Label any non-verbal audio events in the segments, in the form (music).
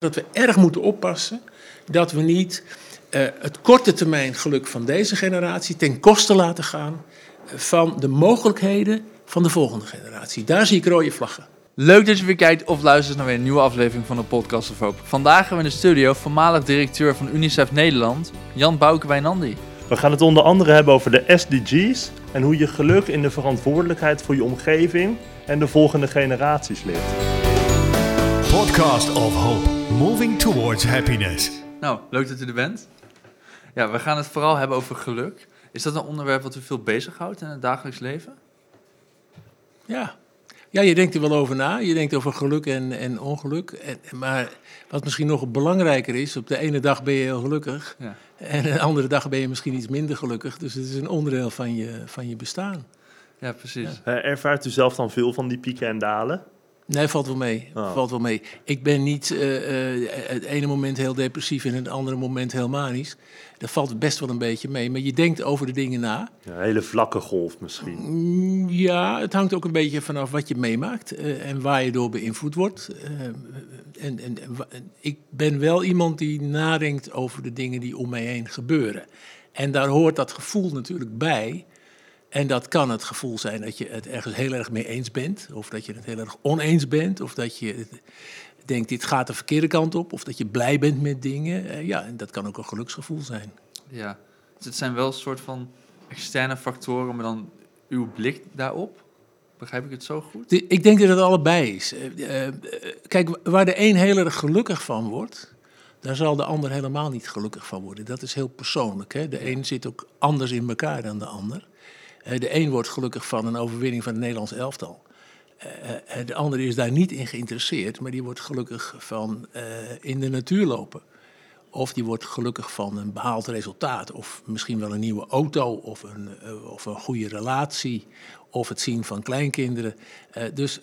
dat we erg moeten oppassen dat we niet uh, het korte termijn geluk van deze generatie ten koste laten gaan van de mogelijkheden van de volgende generatie. Daar zie ik rode vlaggen. Leuk dat je weer kijkt of luistert naar weer een nieuwe aflevering van de Podcast of Hope. Vandaag hebben we in de studio voormalig directeur van UNICEF Nederland, Jan Bouke Wijnandi. We gaan het onder andere hebben over de SDG's en hoe je geluk in de verantwoordelijkheid voor je omgeving en de volgende generaties ligt. Podcast of Hope, moving towards happiness. Nou, leuk dat u er bent. Ja, we gaan het vooral hebben over geluk. Is dat een onderwerp wat u veel bezighoudt in het dagelijks leven? Ja. Ja, je denkt er wel over na. Je denkt over geluk en, en ongeluk. En, maar wat misschien nog belangrijker is, op de ene dag ben je heel gelukkig. Ja. En de andere dag ben je misschien iets minder gelukkig. Dus het is een onderdeel van je, van je bestaan. Ja, precies. Ja. ervaart u zelf dan veel van die pieken en dalen? Nee, valt wel mee. Oh. Valt wel mee. Ik ben niet uh, uh, het ene moment heel depressief en het andere moment heel manisch. Dat valt best wel een beetje mee. Maar je denkt over de dingen na. Ja, een hele vlakke golf misschien. Mm, ja, het hangt ook een beetje vanaf wat je meemaakt uh, en waar je door beïnvloed wordt. En, en, en, ik ben wel iemand die nadenkt over de dingen die om mij heen gebeuren. En daar hoort dat gevoel natuurlijk bij. En dat kan het gevoel zijn dat je het ergens heel erg mee eens bent, of dat je het heel erg oneens bent, of dat je denkt dit gaat de verkeerde kant op, of dat je blij bent met dingen. Eh, ja, en dat kan ook een geluksgevoel zijn. Ja, dus het zijn wel een soort van externe factoren, maar dan uw blik daarop. Begrijp ik het zo goed? ik denk dat het allebei is. Eh, eh, kijk, waar de een heel erg gelukkig van wordt, daar zal de ander helemaal niet gelukkig van worden. Dat is heel persoonlijk. Hè? De een zit ook anders in elkaar dan de ander. De een wordt gelukkig van een overwinning van het Nederlands elftal. Uh, de andere is daar niet in geïnteresseerd, maar die wordt gelukkig van in de natuur lopen. Of die wordt gelukkig van een behaald resultaat, of misschien wel een nieuwe auto, of een, of een goede relatie, of het zien van kleinkinderen. dus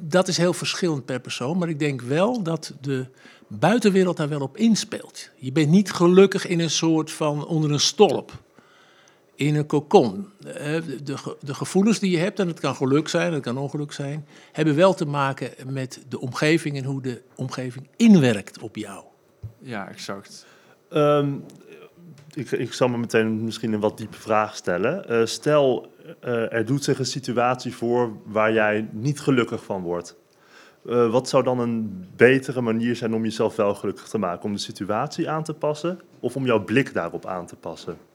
dat is heel verschillend per persoon, maar ik denk wel dat de buitenwereld daar wel op inspeelt. Je bent niet gelukkig in een soort van onder een stolp in een kokon. De, de, de, gevoelens die je hebt, en het kan geluk zijn, het kan ongeluk zijn, hebben wel te maken met de omgeving en hoe de omgeving inwerkt op jou. Ja, exact. Um, ik, ik zal me meteen misschien een wat diepe vraag stellen. Uh, stel, uh, er doet zich een situatie voor waar jij niet gelukkig van wordt. Uh, wat zou dan een betere manier zijn om jezelf wel gelukkig te maken? Om de situatie aan te passen of om jouw blik daarop aan te passen?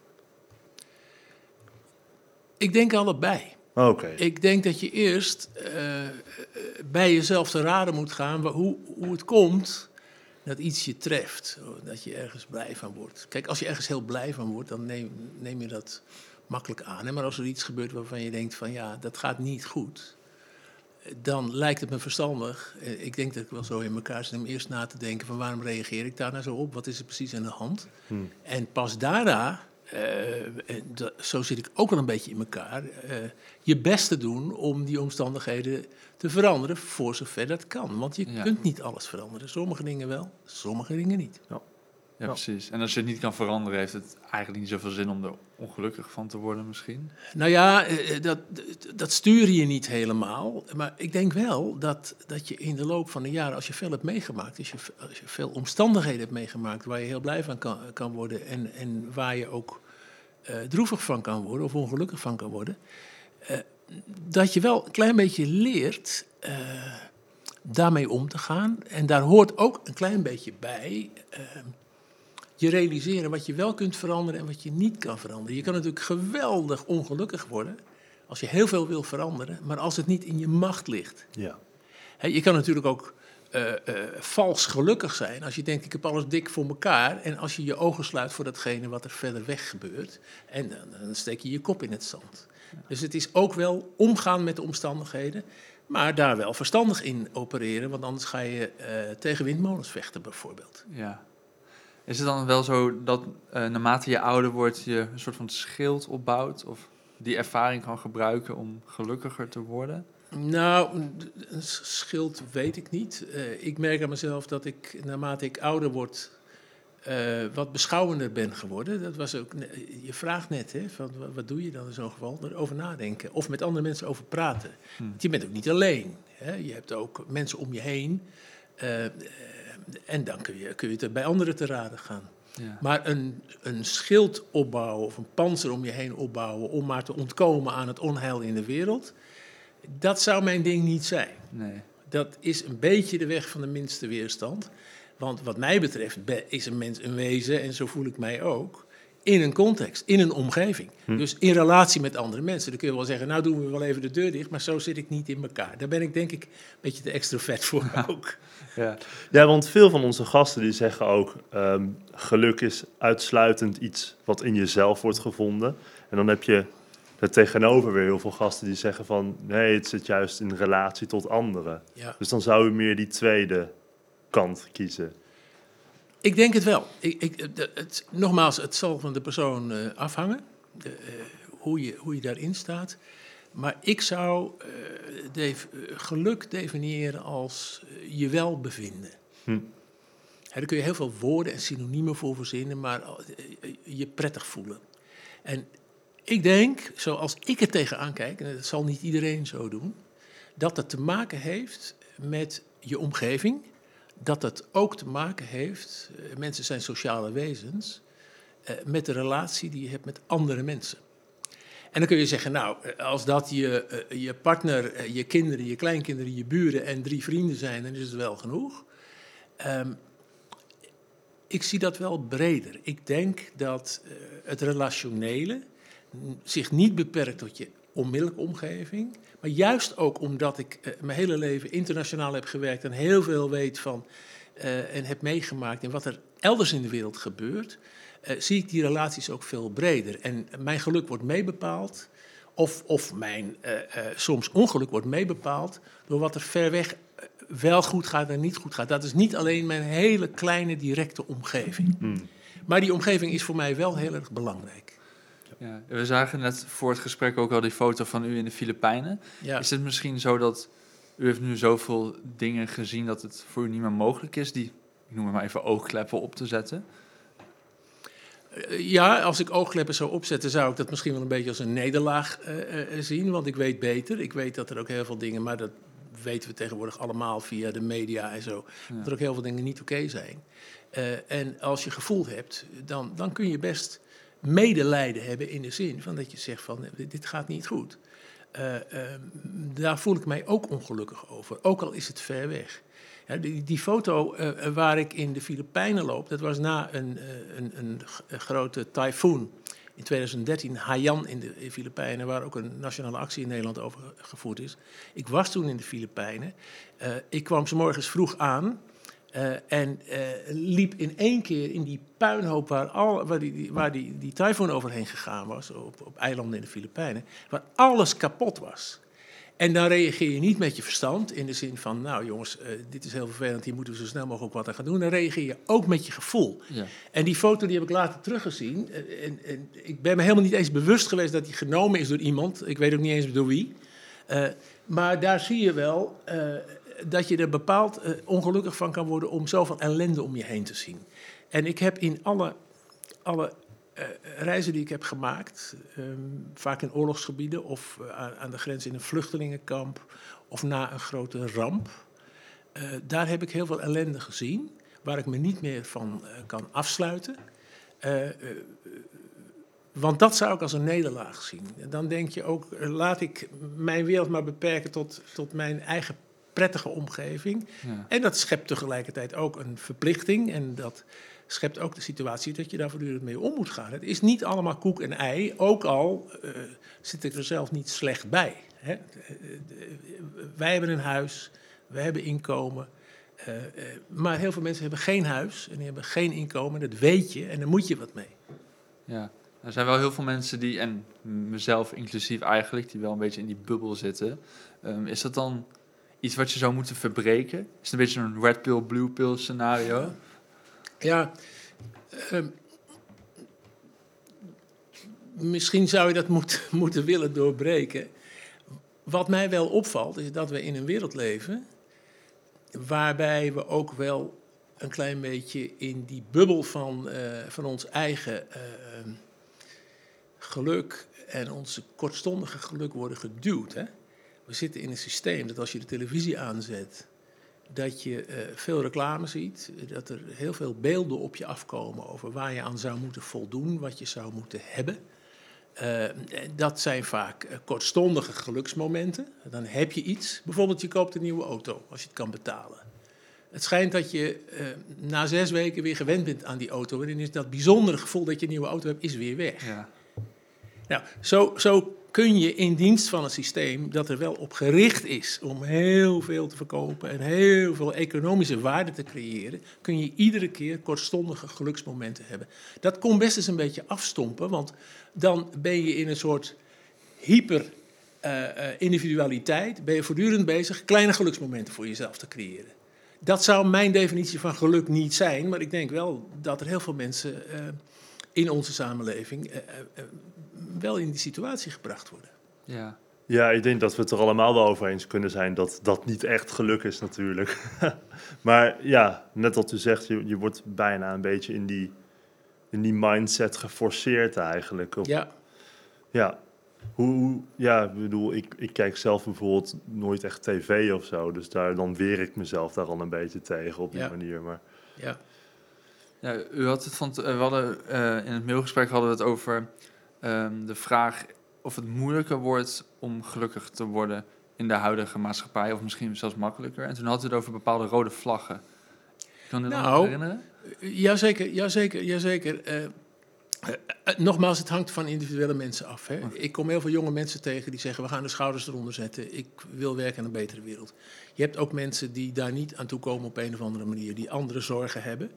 Ik denk allebei. Oké. Ik denk dat je eerst uh, bij jezelf te raden moet gaan hoe, hoe het komt dat iets je treft. Dat je ergens blij van wordt. Kijk, als je ergens heel blij van wordt, dan neem, neem je dat makkelijk aan. Hè? Maar als er iets gebeurt waarvan je denkt van ja, dat gaat niet goed. Dan lijkt het me verstandig, eh, ik denk dat ik wel zo in elkaar zit, om eerst na te denken van waarom reageer ik daar nou zo op? Wat is er precies aan de hand? Hmm. En pas daarna uh, zo zit ik ook wel een beetje in elkaar, uh, je best te doen om die omstandigheden te veranderen voor zover dat kan. Want je kunt niet alles veranderen. Sommige dingen wel, sommige dingen niet. Ja. Ja, precies. En als je het niet kan veranderen, heeft het eigenlijk niet zoveel zin om er ongelukkig van te worden misschien? Nou ja, eh, dat, dat stuur je niet helemaal. Maar ik denk wel dat, dat je in de loop van de jaren, als je veel hebt meegemaakt, als je, als je veel omstandigheden hebt meegemaakt waar je heel blij van kan, kan worden en, en waar je ook uh, droevig van kan worden of ongelukkig van kan worden, uh, dat je wel een klein beetje leert uh, daarmee om te gaan. En daar hoort ook een klein beetje bij je realiseren wat je wel kunt veranderen en wat je niet kan veranderen. Je kan natuurlijk geweldig ongelukkig worden als je heel veel wil veranderen, maar als het niet in je macht ligt. Ja. je kan natuurlijk ook uh, vals gelukkig zijn als je denkt ik heb alles dik voor elkaar en als je je ogen sluit voor datgene wat er verder weg gebeurt en dan, dan steek je je kop in het zand. Dus het is ook wel omgaan met de omstandigheden, maar daar wel verstandig in opereren, want anders ga je uh, tegen windmolens vechten bijvoorbeeld. Ja. Is het dan wel zo dat naarmate je ouder wordt je een soort van schild opbouwt of die ervaring kan gebruiken om gelukkiger te worden? Nou, een schild weet ik niet. Uh, ik merk aan mezelf dat ik, naarmate ik ouder word, uh, wat beschouwender ben geworden. Dat was ook, je vraagt net, hè, van, wat doe je dan in zo'n geval? Erover nadenken of met andere mensen over praten. Hmm. Want je bent ook niet alleen. Hè? Je hebt ook mensen om je heen. Uh, en dan kun je, kun je het bij anderen te raden gaan. Ja. Maar een, een schild opbouwen of een panzer om je heen opbouwen om maar te ontkomen aan het onheil in de wereld, dat zou mijn ding niet zijn. Nee. Dat is een beetje de weg van de minste weerstand. Want wat mij betreft is een mens een wezen, en zo voel ik mij ook, in een context, in een omgeving. Hm. Dus in relatie met andere mensen. Dan kun je wel zeggen, nou doen we wel even de deur dicht, maar zo zit ik niet in elkaar. Daar ben ik denk ik een beetje te extrovert voor ook. (laughs) Ja. ja, want veel van onze gasten die zeggen ook, um, geluk is uitsluitend iets wat in jezelf wordt gevonden. En dan heb je het tegenover weer heel veel gasten die zeggen van, nee, het zit juist in relatie tot anderen. Ja. Dus dan zou u meer die tweede kant kiezen. Ik denk het wel. Ik, ik, het, nogmaals, het zal van de persoon uh, afhangen, de, uh, hoe, je, hoe je daarin staat. Maar ik zou uh, def, geluk definiëren als je welbevinden. Hm. daar kun je heel veel woorden en synoniemen voor verzinnen, maar je prettig voelen. En ik denk, zoals ik er tegenaan kijk, en dat zal niet iedereen zo doen, dat het te maken heeft met je omgeving dat het ook te maken heeft, eh, mensen zijn sociale wezens, eh, met de relatie die je hebt met andere mensen. En dan kun je zeggen, nou, eh, als dat je, je partner, je kinderen, je kleinkinderen, je buren en drie vrienden zijn, dan is het wel genoeg. Um, ik zie dat wel breder. Ik denk dat het relationele zich niet beperkt tot je onmiddellijke omgeving, maar juist ook omdat ik uh, mijn hele leven internationaal heb gewerkt en heel veel weet van uh, en heb meegemaakt en wat er elders in de wereld gebeurt, uh, zie ik die relaties ook veel breder. En mijn geluk wordt meebepaald, of, of mijn soms ongeluk wordt meebepaald, door wat er ver weg wel goed gaat en niet goed gaat. Dat is niet alleen mijn hele kleine directe omgeving. Hmm. Maar die omgeving is voor mij wel heel erg belangrijk. Ja, we zagen net voor het gesprek ook al die foto van u in de Filipijnen. Is het misschien zo dat u heeft nu zoveel dingen gezien dat het voor u niet meer mogelijk is die, ik noem het maar even, oogkleppen op te zetten? Eh, ja, als ik oogkleppen zou opzetten, zou ik dat misschien wel een beetje als een nederlaag uh, zien. Want ik weet beter. Ik weet dat er ook heel veel dingen, maar dat weten we tegenwoordig allemaal via de media en zo. Dat er ook heel veel dingen niet oké zijn. Uh, en als je gevoel hebt, dan, dan kun je best medelijden hebben in de zin van dat je zegt van dit gaat niet goed. Uh, uh, daar voel ik mij ook ongelukkig over, ook al is het ver weg. Ja, die, die, foto uh, waar ik in de Filipijnen loop, dat was na een, een, een, grote tyfoon in 2013, Haiyan in de Filipijnen, waar ook een nationale actie in Nederland over gevoerd is. Ik was toen in de Filipijnen. ik kwam s morgens vroeg aan uh, en uh, liep in één keer in die puinhoop waar, al, waar, die, waar die, die tyfoon overheen gegaan was, op, op eilanden in de Filipijnen, waar alles kapot was. En dan reageer je niet met je verstand in de zin van, nou jongens, uh, dit is heel vervelend, hier moeten we zo snel mogelijk wat aan gaan doen. Dan reageer je ook met je gevoel. Ja. En die foto die heb ik later teruggezien. En, en, ik ben me helemaal niet eens bewust geweest dat die genomen is door iemand. Ik weet ook niet eens door wie. maar daar zie je wel dat je er bepaald uh, ongelukkig van kan worden om zoveel ellende om je heen te zien. En ik heb in alle, alle uh, reizen die ik heb gemaakt, um, vaak in oorlogsgebieden of uh, aan de grens in een vluchtelingenkamp of na een grote ramp, daar heb ik heel veel ellende gezien waar ik me niet meer van kan afsluiten. Want dat zou ik als een nederlaag zien. En dan denk je ook, laat ik mijn wereld maar beperken tot, tot mijn eigen prettige omgeving. Ja. En dat schept tegelijkertijd ook een verplichting. En dat schept ook de situatie dat je daar voortdurend mee om moet gaan. Het is niet allemaal koek en ei, ook al uh, zit ik er zelf niet slecht bij. Hè. wij hebben een huis, we hebben inkomen. Uh, uh, maar heel veel mensen hebben geen huis en die hebben geen inkomen. Dat weet je en daar moet je wat mee. Ja, er zijn wel heel veel mensen die, en mezelf inclusief eigenlijk, die wel een beetje in die bubbel zitten. Um, is dat dan iets wat je zou moeten verbreken? Is het een beetje een red pill, blue pill scenario? Ja, uh, misschien zou je dat moet, (laughs) moeten willen doorbreken. Wat mij wel opvalt, is dat we in een wereld leven waarbij we ook wel een klein beetje in die bubbel van, uh, van ons eigen uh, geluk en onze kortstondige geluk worden geduwd. Hè? We zitten in een systeem dat als je de televisie aanzet, dat je uh, veel reclame ziet, dat er heel veel beelden op je afkomen over waar je aan zou moeten voldoen, wat je zou moeten hebben. Uh, dat zijn vaak kortstondige geluksmomenten. Dan heb je iets. Bijvoorbeeld, je koopt een nieuwe auto als je het kan betalen. Het schijnt dat je uh, na zes weken weer gewend bent aan die auto. En dan is dat bijzondere gevoel dat je een nieuwe auto hebt, is weer weg. Ja. Nou, zo, zo kun je in dienst van een systeem dat er wel op gericht is om heel veel te verkopen en heel veel economische waarde te creëren, kun je iedere keer kortstondige geluksmomenten hebben. Dat kon best eens een beetje afstompen, want dan ben je in een soort hyper uh, individualiteit, ben je voortdurend bezig kleine geluksmomenten voor jezelf te creëren. Dat zou mijn definitie van geluk niet zijn, maar ik denk wel dat er heel veel mensen uh, in onze samenleving wel in die situatie gebracht worden. Ja. Ja, ik denk dat we het er allemaal wel over eens kunnen zijn dat dat niet echt geluk is natuurlijk. (laughs) maar ja, net wat u zegt, je, je wordt bijna een beetje in die, in die mindset geforceerd eigenlijk. Op, ja. Ja. Hoe, ja, ik bedoel, ik, ik kijk zelf bijvoorbeeld nooit echt tv of zo. Dus daar, dan weer ik mezelf daar al een beetje tegen op die manier. Maar... Ja. ja. U had het van, we hadden, uh, in het mailgesprek hadden we het over um, de vraag of het moeilijker wordt om gelukkig te worden in de huidige maatschappij, of misschien zelfs makkelijker. En toen had het over bepaalde rode vlaggen. Kan nou, dat herinneren? Jazeker, jazeker, jazeker. Uh, uh, nogmaals, het hangt van individuele mensen af. Hè. Ik kom heel veel jonge mensen tegen die zeggen: we gaan de schouders eronder zetten. Ik wil werken aan een betere wereld. Je hebt ook mensen die daar niet aan toe komen op een of andere manier, die andere zorgen hebben.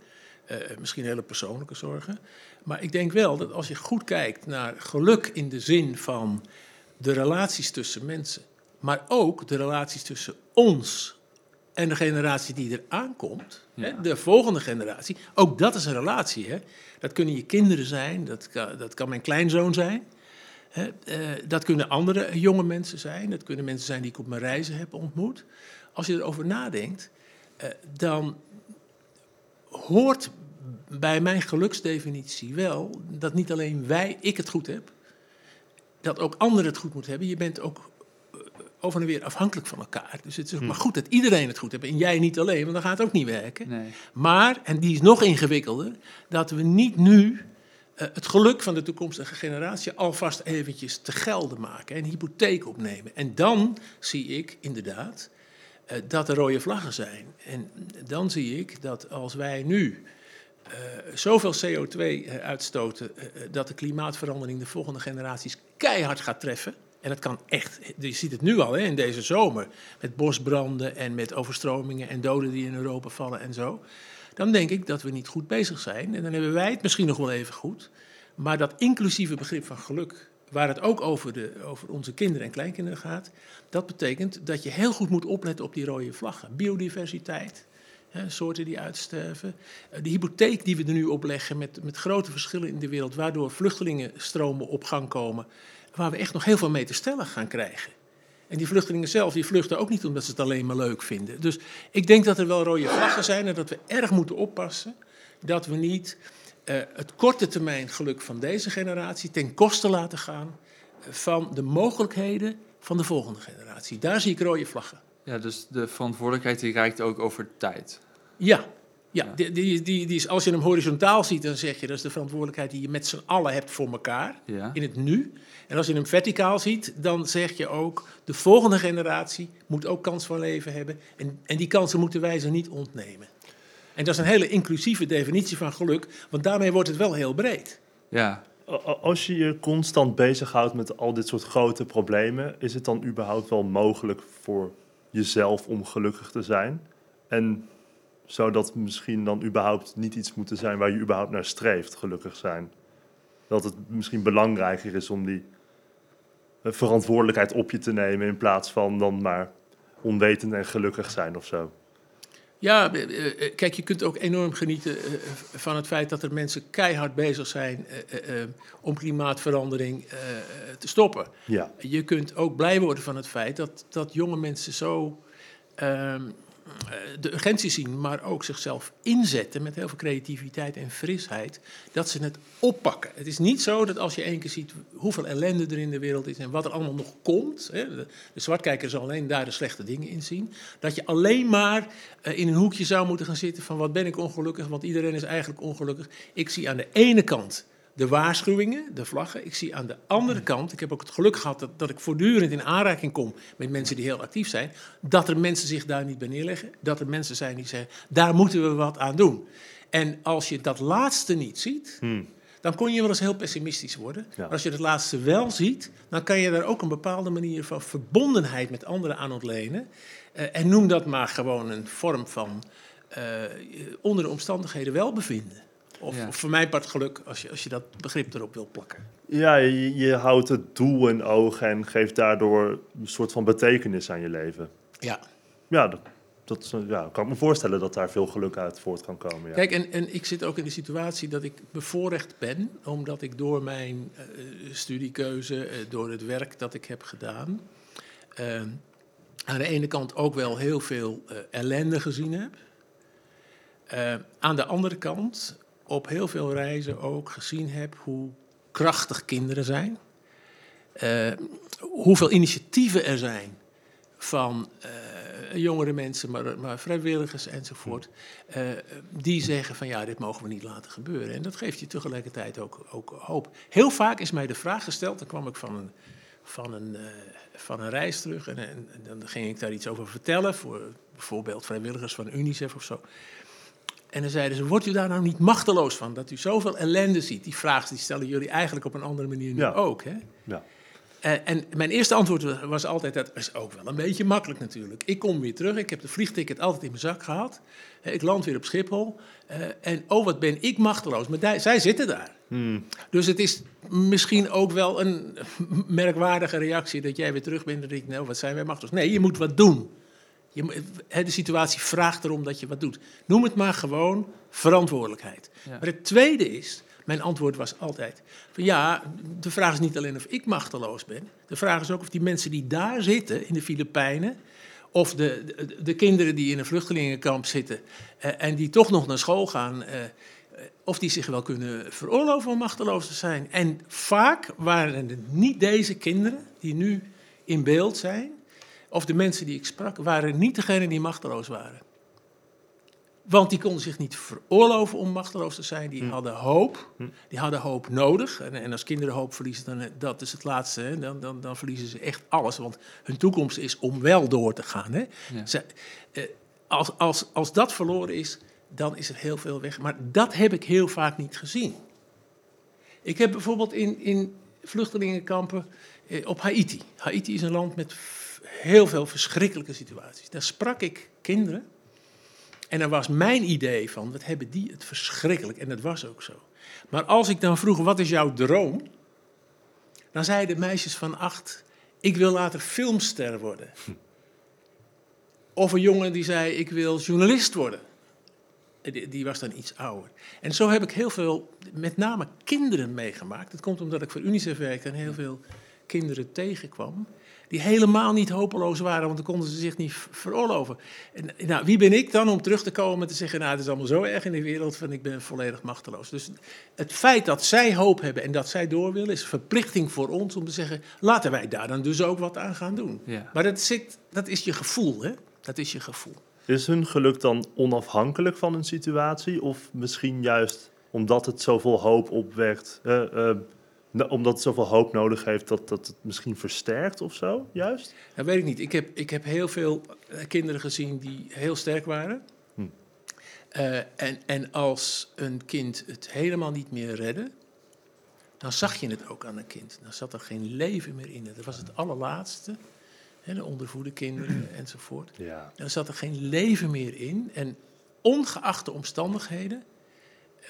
Uh, misschien hele persoonlijke zorgen. Maar ik denk wel dat als je goed kijkt naar geluk in de zin van de relaties tussen mensen, maar ook de relaties tussen ons en de generatie die er aankomt, hè, de volgende generatie, ook dat is een relatie. Hè. Dat kunnen je kinderen zijn, dat kan, dat kan mijn kleinzoon zijn. Hè. Uh, dat kunnen andere jonge mensen zijn, dat kunnen mensen zijn die ik op mijn reizen heb ontmoet. Als je erover nadenkt, uh, dan hoort bij mijn geluksdefinitie wel dat niet alleen wij, ik het goed heb, dat ook anderen het goed moeten hebben. Je bent ook eh, over en weer afhankelijk van elkaar. Dus het is ook hm. maar goed dat iedereen het goed heeft. En jij niet alleen, want dan gaat het ook niet werken. Nee. Maar, en die is nog ingewikkelder, dat we niet nu uh, het geluk van de toekomstige generatie alvast eventjes te gelden maken. En hypotheek opnemen. En dan zie ik inderdaad dat er rode vlaggen zijn. En dan zie ik dat als wij nu uh, zoveel CO2 uh, uitstoten dat de klimaatverandering de volgende generaties keihard gaat treffen. En dat kan echt, je ziet het nu al hè, in deze zomer, met bosbranden en met overstromingen en doden die in Europa vallen en zo. Dan denk ik dat we niet goed bezig zijn. En dan hebben wij het misschien nog wel even goed. Maar dat inclusieve begrip van geluk, waar het ook over, de, over onze kinderen en kleinkinderen gaat, dat betekent dat je heel goed moet opletten op die rode vlaggen. Biodiversiteit, soorten die uitsterven. Eh, de hypotheek die we er nu opleggen met, met grote verschillen in de wereld, waardoor vluchtelingenstromen op gang komen, waar we echt nog heel veel mee te stellen gaan krijgen. En die vluchtelingen zelf, die vluchten ook niet omdat ze het alleen maar leuk vinden. Dus ik denk dat er wel rode vlaggen zijn en dat we erg moeten oppassen dat we niet uh, het korte termijn geluk van deze generatie ten koste laten gaan eh, van de mogelijkheden van de volgende generatie. Daar zie ik rode vlaggen. Ja, dus de verantwoordelijkheid die reikt ook over tijd. Ja, ja, Die, die, die, die is, als je hem horizontaal ziet, dan zeg je dat is de verantwoordelijkheid die je met z'n allen hebt voor elkaar in het nu. En als je hem verticaal ziet, dan zeg je ook de volgende generatie moet ook kans van leven hebben. En, en die kansen moeten wij ze niet ontnemen. En dat is een hele inclusieve definitie van geluk, want daarmee wordt het wel heel breed. Ja. Als je je constant bezighoudt met al dit soort grote problemen, is het dan überhaupt wel mogelijk voor jezelf om gelukkig te zijn? En zou dat misschien dan überhaupt niet iets moeten zijn waar je überhaupt naar streeft, gelukkig zijn? Dat het misschien belangrijker is om die eh, verantwoordelijkheid op je te nemen in plaats van dan maar onwetend en gelukkig zijn of zo. Ja, eh, eh, kijk, je kunt ook enorm genieten van het feit dat er mensen keihard bezig zijn om klimaatverandering te stoppen. Ja. Je kunt ook blij worden van het feit dat, dat jonge mensen zo ehm, de urgentie zien, maar ook zichzelf inzetten met heel veel creativiteit en frisheid, dat ze het oppakken. Het is niet zo dat als je één keer ziet hoeveel ellende er in de wereld is en wat er allemaal nog komt, hè, de, zwartkijker zal alleen daar de slechte dingen in zien, dat je alleen maar uh, in een hoekje zou moeten gaan zitten van wat ben ik ongelukkig, want iedereen is eigenlijk ongelukkig. Ik zie aan de ene kant de waarschuwingen, de vlaggen. Ik zie aan de andere kant, ik heb ook het geluk gehad dat, dat ik voortdurend in aanraking kom met mensen die heel actief zijn, dat er mensen zich daar niet bij neerleggen. Dat er mensen zijn die zeggen, daar moeten we wat aan doen. En als je dat laatste niet ziet, hmm. dan kon je wel eens heel pessimistisch worden. Maar als je het laatste wel ziet, dan kan je daar ook een bepaalde manier van verbondenheid met anderen aan ontlenen. Uh, en noem dat maar gewoon een vorm van uh, onder de omstandigheden welbevinden. Of, voor mij part geluk, als je, als je dat begrip erop wil plakken. Ja, je, je houdt het doel in oog en geeft daardoor een soort van betekenis aan je leven. Ja. Ja, dat, dat ja, kan ik me voorstellen dat daar veel geluk uit voort kan komen. Ja. Kijk, en, en ik zit ook in de situatie dat ik bevoorrecht ben, omdat ik door mijn uh, studiekeuze, uh, door het werk dat ik heb gedaan, uh, aan de ene kant ook wel heel veel ellende gezien heb. aan de andere kant op heel veel reizen ook gezien heb hoe krachtig kinderen zijn. Uh, hoeveel initiatieven er zijn van uh, jongere mensen, maar, maar, vrijwilligers enzovoort, uh, die zeggen van ja, dit mogen we niet laten gebeuren. En dat geeft je tegelijkertijd ook, ook hoop. Heel vaak is mij de vraag gesteld, dan kwam ik van een, van een, van een reis terug en, en, dan ging ik daar iets over vertellen, voor bijvoorbeeld vrijwilligers van UNICEF of zo. En dan zeiden ze, wordt u daar nou niet machteloos van? Dat u zoveel ellende ziet. Die vraag die stellen jullie eigenlijk op een andere manier nu ook. Hè? Ja. Uh, en mijn eerste antwoord was altijd, dat is ook wel een beetje makkelijk natuurlijk. Ik kom weer terug, ik heb de vliegticket altijd in mijn zak gehad. Ik land weer op Schiphol. Uh, en oh, wat ben ik machteloos. Maar die, zij zitten daar. Hmm. Dus het is misschien ook wel een merkwaardige reactie dat jij weer terug bent en denkt, nou, wat zijn wij machteloos. Nee, je moet wat doen. Je, de situatie vraagt erom dat je wat doet. Noem het maar gewoon verantwoordelijkheid. Maar het tweede is, mijn antwoord was altijd: van ja, de vraag is niet alleen of ik machteloos ben. De vraag is ook of die mensen die daar zitten in de Filipijnen. Of de, de, de kinderen die in een vluchtelingenkamp zitten eh, en die toch nog naar school gaan, eh, of die zich wel kunnen veroorloven om machteloos te zijn. En vaak waren het niet deze kinderen die nu in beeld zijn, of de mensen die ik sprak, waren niet degenen die machteloos waren. Want die konden zich niet veroorloven om machteloos te zijn. Die hm. hadden hoop. Hm. Die hadden hoop nodig. En, en, als kinderen hoop verliezen, dan dat is het laatste. Hè. Dan, dan, dan verliezen ze echt alles. Want hun toekomst is om wel door te gaan. Hè. Ze, eh, als, als, als dat verloren is, dan is er heel veel weg. Maar dat heb ik heel vaak niet gezien. Ik heb bijvoorbeeld in, in vluchtelingenkampen eh, op Haiti. Haiti is een land met heel veel verschrikkelijke situaties. Daar sprak ik kinderen. En dan was mijn idee van, wat hebben die het verschrikkelijk. En dat was ook zo. Maar als ik dan vroeg, wat is jouw droom? Dan zeiden meisjes van acht, ik wil later filmster worden. Of een jongen die zei, ik wil journalist worden. Die, die, was dan iets ouder. En zo heb ik heel veel, met name kinderen meegemaakt. Dat komt omdat ik voor UNICEF werkte en heel veel kinderen tegenkwam die helemaal niet hopeloos waren, want dan konden ze zich niet veroorloven. En, nou, wie ben ik dan om terug te komen en te zeggen, nou, het is allemaal zo erg in de wereld, van ik ben volledig machteloos. Dus het feit dat zij hoop hebben en dat zij door willen, is een verplichting voor ons om te zeggen, laten wij daar dan dus ook wat aan gaan doen. Ja. Maar dat, zit, dat is je gevoel, hè? Dat is je gevoel. Is hun geluk dan onafhankelijk van een situatie of misschien juist omdat het zoveel hoop opwekt, uh, omdat het zoveel hoop nodig heeft dat, dat het misschien versterkt of zo, juist? Dat weet ik niet. Ik heb, ik heb heel veel eh, kinderen gezien die heel sterk waren. Hm. Uh, en, en als een kind het helemaal niet meer redde, dan zag je het ook aan een kind. Dan zat er geen leven meer in. Dat was het allerlaatste. Hè, de ondervoede kinderen (clears throat) enzovoort. Ja. Dan zat er geen leven meer in. En ongeacht de omstandigheden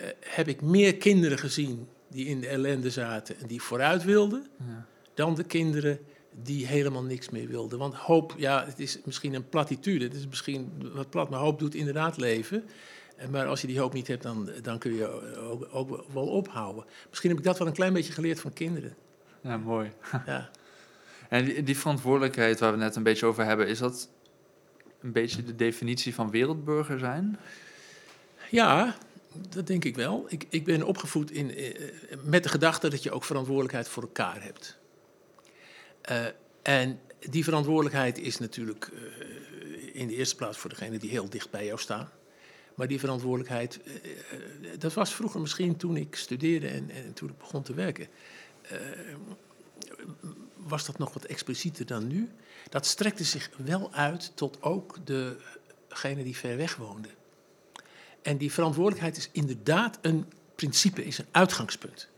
uh, heb ik meer kinderen gezien die in de ellende zaten en die vooruit wilden, ja. dan de kinderen die helemaal niks meer wilden. Want hoop, ja, het is misschien een platitude, het is misschien wat plat, maar hoop doet inderdaad leven. Maar als je die hoop niet hebt, dan, dan kun je ook, ook wel ophouden. Misschien heb ik dat wel een klein beetje geleerd van kinderen. Ja, mooi. (laughs) Ja. En die, die verantwoordelijkheid waar we net een beetje over hebben, is dat een beetje de definitie van wereldburger zijn? Ja, dat denk ik wel. Ik, ik ben opgevoed in, eh, met de gedachte dat je ook verantwoordelijkheid voor elkaar hebt. Uh, en die verantwoordelijkheid is natuurlijk in de eerste plaats voor degene die heel dicht bij jou staan. Maar die verantwoordelijkheid, dat was vroeger misschien toen ik studeerde en, en toen ik begon te werken, was dat nog wat explicieter dan nu. Dat strekte zich wel uit tot ook degene die ver weg woonden. En die verantwoordelijkheid is inderdaad een principe, is een uitgangspunt.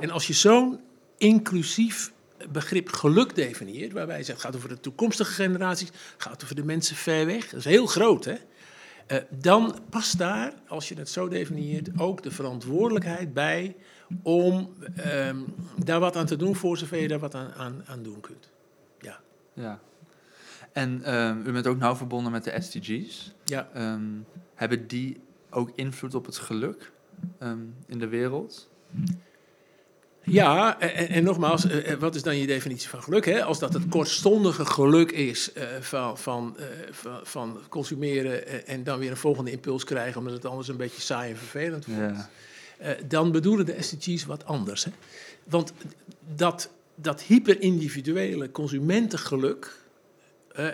En als je zo'n inclusief begrip geluk definieert, waarbij je zegt, het gaat over de toekomstige generaties, gaat over de mensen ver weg, dat is heel groot hè. Uh, dan past daar, als je het zo definieert, ook de verantwoordelijkheid bij om um, daar wat aan te doen voor zover je daar wat aan, aan, aan doen kunt. Ja. ja. En um, u bent ook nauw verbonden met de SDG's. Ja. Um, hebben die ook invloed op het geluk um, in de wereld? Ja, en, en, nogmaals, eh, eh, wat is dan je definitie van geluk? Hè? Als dat het kortstondige geluk is uh, van, van, uh, van, van, consumeren en dan weer een volgende impuls krijgen, omdat het anders een beetje saai en vervelend wordt, ja. uh, dan bedoelen de SDG's wat anders. Hè? Want dat, dat hyperindividuele consumentengeluk,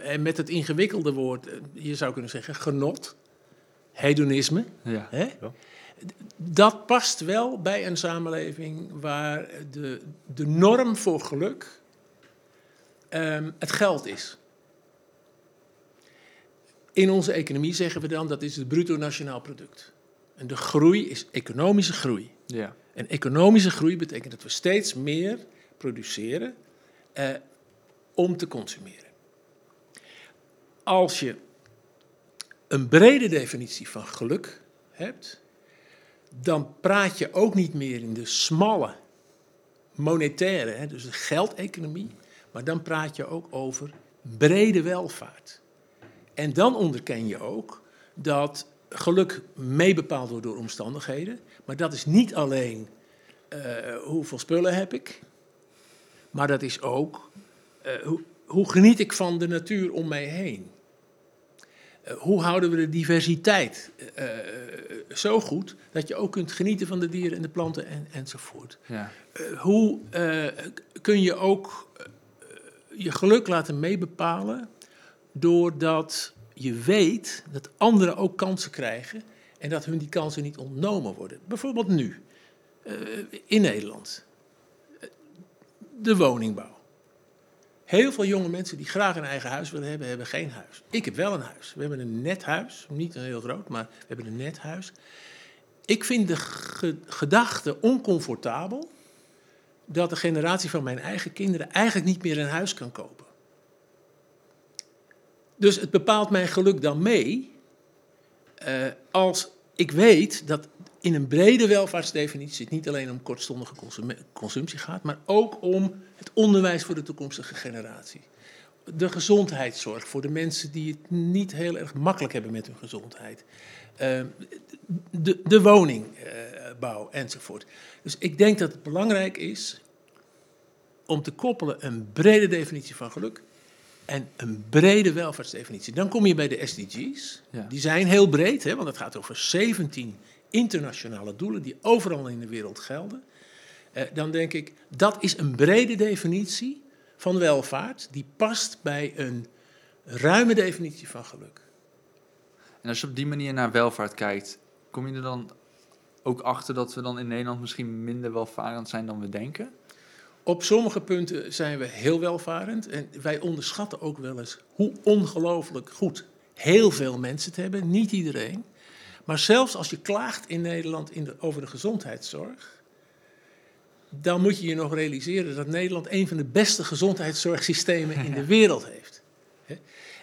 en met het ingewikkelde woord, je zou kunnen zeggen genot, hedonisme. Ja. Hè? Dat past wel bij een samenleving waar de, de norm voor geluk um, het geld is. In onze economie zeggen we dan dat is het bruto nationaal product. En de groei is economische groei. Ja. En economische groei betekent dat we steeds meer produceren eh, om te consumeren. Als je een brede definitie van geluk hebt, dan praat je ook niet meer in de smalle monetaire, dus de geldeconomie, maar dan praat je ook over brede welvaart. En dan onderken je ook dat geluk meebepaald wordt door omstandigheden, maar dat is niet alleen uh, hoeveel spullen heb ik, maar dat is ook uh, hoe, hoe geniet ik van de natuur om mij heen. Uh, hoe houden we de diversiteit uh, zo goed dat je ook kunt genieten van de dieren en de planten en, enzovoort? Ja. Uh, hoe kun je ook je geluk laten meebepalen doordat je weet dat anderen ook kansen krijgen en dat hun die kansen niet ontnomen worden? Bijvoorbeeld nu, in Nederland, de woningbouw. Heel veel jonge mensen die graag een eigen huis willen hebben, hebben geen huis. Ik heb wel een huis. We hebben een net huis. Niet een heel groot, maar we hebben een net huis. Ik vind de ge gedachte oncomfortabel dat de generatie van mijn eigen kinderen eigenlijk niet meer een huis kan kopen. Dus het bepaalt mijn geluk dan mee uh, als ik weet dat in een brede welvaartsdefinitie het niet alleen om kortstondige consumptie gaat, maar ook om het onderwijs voor de toekomstige generatie. De gezondheidszorg voor de mensen die het niet heel erg makkelijk hebben met hun gezondheid. Uh, de, de woningbouw enzovoort. Dus ik denk dat het belangrijk is om te koppelen een brede definitie van geluk en een brede welvaartsdefinitie. Dan kom je bij de SDG's. Ja. Die zijn heel breed, hè, want het gaat over 17 internationale doelen die overal in de wereld gelden. Eh, dan denk ik, dat is een brede definitie van welvaart, die past bij een ruime definitie van geluk. En als je op die manier naar welvaart kijkt, kom je er dan ook achter dat we dan in Nederland misschien minder welvarend zijn dan we denken? Op sommige punten zijn we heel welvarend en wij onderschatten ook wel eens hoe ongelooflijk goed heel veel mensen het hebben, niet iedereen. Maar zelfs als je klaagt in Nederland in de, over de gezondheidszorg, dan moet je je nog realiseren dat Nederland een van de beste gezondheidszorgsystemen in de (laughs) wereld heeft.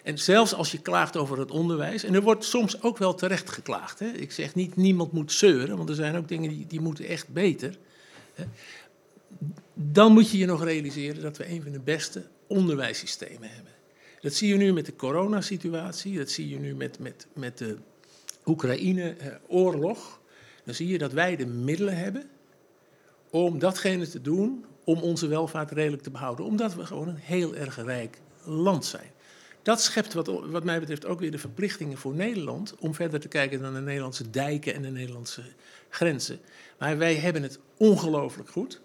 En zelfs als je klaagt over het onderwijs, en er wordt soms ook wel terecht geklaagd. Hè? Ik zeg niet niemand moet zeuren, want er zijn ook dingen die, die moeten echt beter. Hè? Dan moet je je nog realiseren dat we een van de beste onderwijssystemen hebben. Dat zie je nu met de coronasituatie, dat zie je nu met, met, met de Oekraïne-oorlog. Dan zie je dat wij de middelen hebben om datgene te doen om onze welvaart redelijk te behouden. Omdat we gewoon een heel erg rijk land zijn. dat schept wat, wat mij betreft ook weer de verplichtingen voor Nederland om verder te kijken dan de Nederlandse dijken en de Nederlandse grenzen. Maar wij hebben het ongelooflijk goed.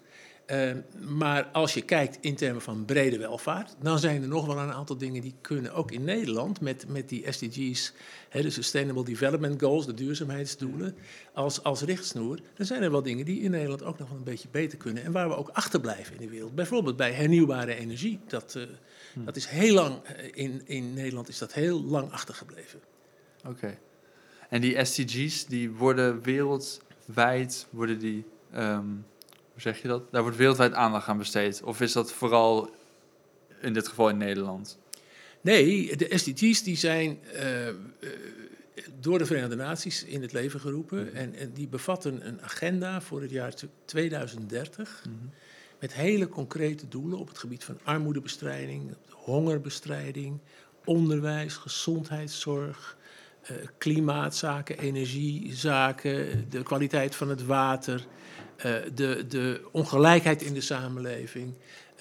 Uh, maar als je kijkt in termen van brede welvaart, dan zijn er nog wel een aantal dingen die kunnen, ook in Nederland, met, met die SDG's, hè, de Sustainable Development Goals, de duurzaamheidsdoelen, als, als richtsnoer. Dan zijn er wel dingen die in Nederland ook nog wel een beetje beter kunnen en waar we ook achterblijven in de wereld. Bijvoorbeeld bij hernieuwbare energie. Dat, uh, hm. dat is heel lang, in, in Nederland is dat heel lang achtergebleven. Oké. En die SDG's, die worden wereldwijd, worden die... Um hoe zeg je dat? Daar wordt wereldwijd aandacht aan besteed. Of is dat vooral in dit geval in Nederland? Nee, de SDG's die zijn uh, door de Verenigde Naties in het leven geroepen. Mhm. En, en, die bevatten een agenda voor het jaar 2030. Mhm. Met hele concrete doelen op het gebied van armoedebestrijding, hongerbestrijding, onderwijs, gezondheidszorg, uh, klimaatzaken, energiezaken, de kwaliteit van het water, de, de, ongelijkheid in de samenleving.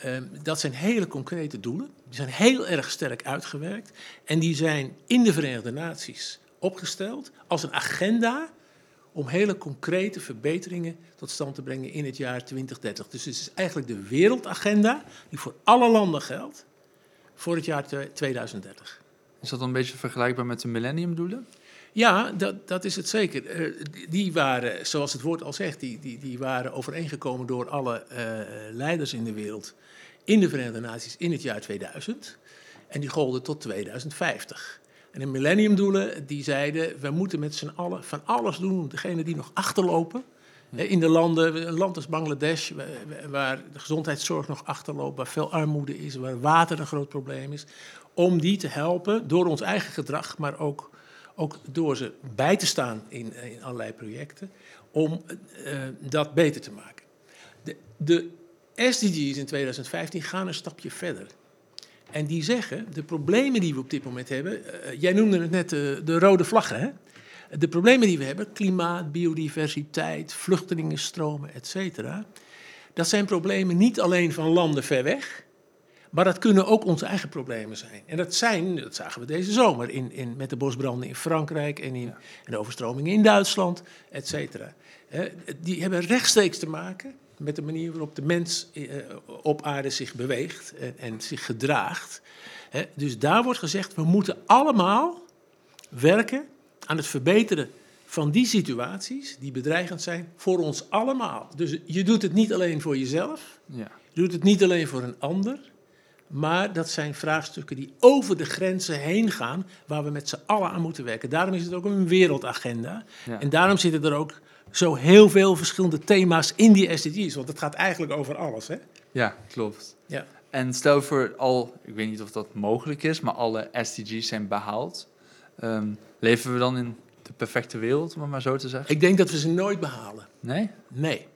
Uh, dat zijn hele concrete doelen. Die zijn heel erg sterk uitgewerkt. En die zijn in de Verenigde Naties opgesteld als een agenda om hele concrete verbeteringen tot stand te brengen in het jaar 2030. Dus het is eigenlijk de wereldagenda die voor alle landen geldt voor het jaar 2030. Is dat dan een beetje vergelijkbaar met de millenniumdoelen? Ja, dat, dat is het zeker. Uh, die waren, zoals het woord al zegt, die, die, die waren overeengekomen door alle uh, leiders in de wereld in de Verenigde Naties in het jaar 2000. En die golden tot 2050. En de millenniumdoelen die zeiden, we moeten met z'n allen van alles doen om degenen die nog achterlopen. In de landen, een land als Bangladesh, waar de gezondheidszorg nog achterloopt, waar veel armoede is, waar water een groot probleem is, om die te helpen door ons eigen gedrag, maar ook ook door ze bij te staan in, in allerlei projecten, om uh, dat beter te maken. De, de SDG's in 2015 gaan een stapje verder. En die zeggen, de problemen die we op dit moment hebben, jij noemde het net de rode vlaggen, hè? De problemen die we hebben, klimaat, biodiversiteit, vluchtelingenstromen, et cetera, dat zijn problemen niet alleen van landen ver weg, maar dat kunnen ook onze eigen problemen zijn. En dat zijn, dat zagen we deze zomer, in, in, met de bosbranden in Frankrijk en, in, en de overstromingen in Duitsland, et cetera. die hebben rechtstreeks te maken met de manier waarop de mens eh, op aarde zich beweegt en, en zich gedraagt. dus daar wordt gezegd, we moeten allemaal werken aan het verbeteren van die situaties die bedreigend zijn voor ons allemaal. Dus je doet het niet alleen voor jezelf, ja. je doet het niet alleen voor een ander, maar dat zijn vraagstukken die over de grenzen heen gaan, waar we met z'n allen aan moeten werken. Daarom is het ook een wereldagenda. En daarom zitten er ook zo heel veel verschillende thema's in die SDG's. Want het gaat eigenlijk over alles, hè? Ja, klopt. Ja. En stel voor al, ik weet niet of dat mogelijk is, maar alle SDG's zijn behaald. Um, leven we dan in de perfecte wereld, om het maar zo te zeggen? Ik denk dat we ze nooit behalen. Nee? Nee.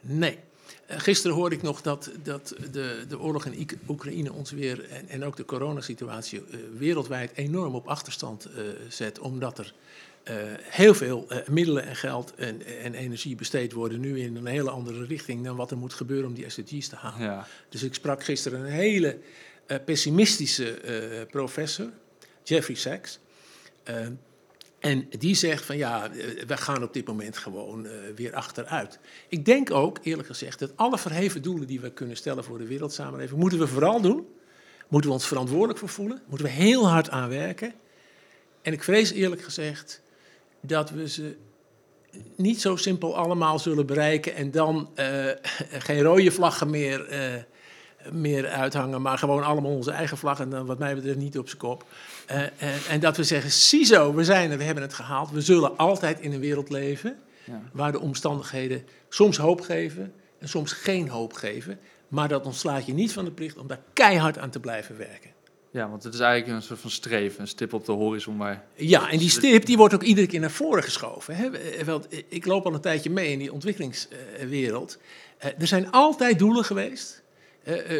Nee. Eh, gisteren hoorde ik nog dat, dat de, de oorlog in Oekraïne ons weer, en, en ook de coronasituatie, uh, wereldwijd enorm op achterstand uh, zet, omdat er uh, heel veel middelen en geld en, en, energie besteed worden nu in een hele andere richting dan wat er moet gebeuren om die SDG's te halen. Ja. Dus ik sprak gisteren een hele pessimistische professor, Jeffrey Sachs. En die zegt van ja, eh, we gaan op dit moment gewoon uh, weer achteruit. Ik denk ook, eerlijk gezegd, dat alle verheven doelen die we kunnen stellen voor de wereldsamenleving, moeten we vooral doen. Moeten we ons verantwoordelijk voor voelen. Moeten we heel hard aan werken. En ik vrees eerlijk gezegd dat we ze niet zo simpel allemaal zullen bereiken en dan uh, (laughs) geen rode vlaggen meer, meer uithangen, maar gewoon allemaal onze eigen vlag en wat mij betreft niet op zijn kop. Uh, en, en, dat we zeggen, ziezo, we zijn er, we hebben het gehaald. We zullen altijd in een wereld leven ja. waar de omstandigheden soms hoop geven en soms geen hoop geven. Maar dat ontslaat je niet van de plicht om daar keihard aan te blijven werken. Ja, want het is eigenlijk een soort van streven, een stip op de horizon. Maar... Ja, en die stip die wordt ook iedere keer naar voren geschoven. Hè? Want ik loop al een tijdje mee in die ontwikkelingswereld. Er zijn altijd doelen geweest.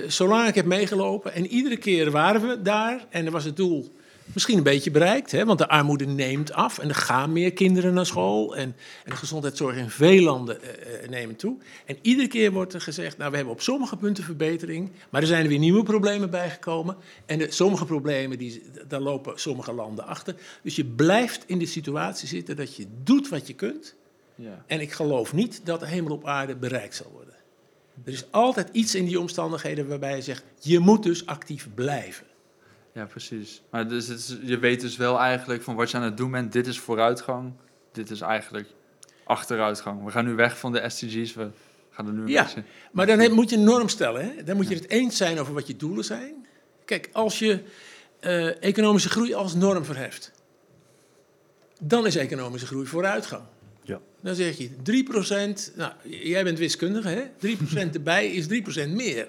Zolang ik heb meegelopen en iedere keer waren we daar en er was het doel misschien een beetje bereikt, hè, want de armoede neemt af en er gaan meer kinderen naar school en, en de gezondheidszorg in veel landen uh, neemt toe. En iedere keer wordt er gezegd, nou we hebben op sommige punten verbetering, maar er zijn er weer nieuwe problemen bijgekomen en de, sommige problemen, die, daar lopen sommige landen achter. Dus je blijft in de situatie zitten dat je doet wat je kunt ja. en ik geloof niet dat de hemel op aarde bereikt zal worden. Er is altijd iets in die omstandigheden waarbij je zegt, je moet dus actief blijven. Ja, precies. Maar dus het je weet dus wel eigenlijk van wat je aan het doen bent, dit is vooruitgang, dit is eigenlijk achteruitgang. We gaan nu weg van de SDG's, we gaan er nu ja, maar dan moet je een norm stellen. Hè? Dan moet je het eens zijn over wat je doelen zijn. Kijk, als je uh, economische groei als norm verheft, dan is economische groei vooruitgang. Ja. Dan zeg je 3%, nou, jij bent wiskundige, hè? 3% (laughs) erbij is 3% meer.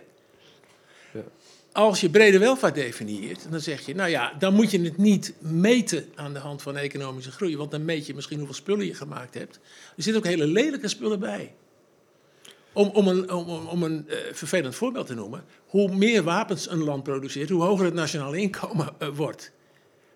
Als je brede welvaart definieert, dan zeg je, nou ja, dan moet je het niet meten aan de hand van economische groei, want dan meet je misschien hoeveel spullen je gemaakt hebt. Er zitten ook hele lelijke spullen bij. Om, om een, om, om een uh, vervelend voorbeeld te noemen, hoe meer wapens een land produceert, hoe hoger het nationale inkomen uh, wordt.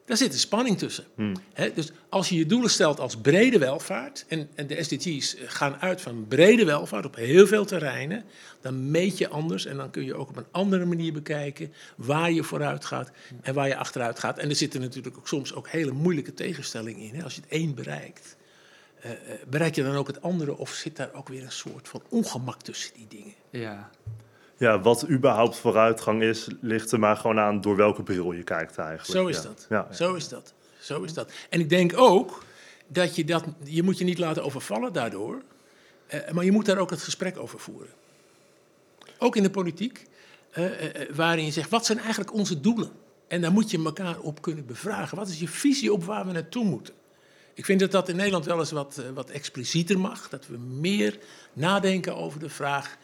Daar zit een spanning tussen. Hmm. dus als je je doelen stelt als brede welvaart, en, en, de SDG's gaan uit van brede welvaart op heel veel terreinen, dan meet je anders en dan kun je ook op een andere manier bekijken waar je vooruit gaat en waar je achteruit gaat. En er zitten natuurlijk ook soms ook hele moeilijke tegenstellingen in. Als je het één bereikt, uh, bereik je dan ook het andere of zit daar ook weer een soort van ongemak tussen die dingen? Ja, ja, wat überhaupt vooruitgang is, ligt er maar gewoon aan door welke bril je kijkt eigenlijk. Zo is dat. Ja. Zo is dat. Zo is dat. En ik denk ook dat je dat, je moet je niet laten overvallen daardoor, eh, maar je moet daar ook het gesprek over voeren. Ook in de politiek, eh, eh, eh, waarin je zegt, wat zijn eigenlijk onze doelen? En daar moet je elkaar op kunnen bevragen. Wat is je visie op waar we naartoe moeten? Ik vind dat dat in Nederland wel eens wat, wat explicieter mag. Dat we meer nadenken over de vraag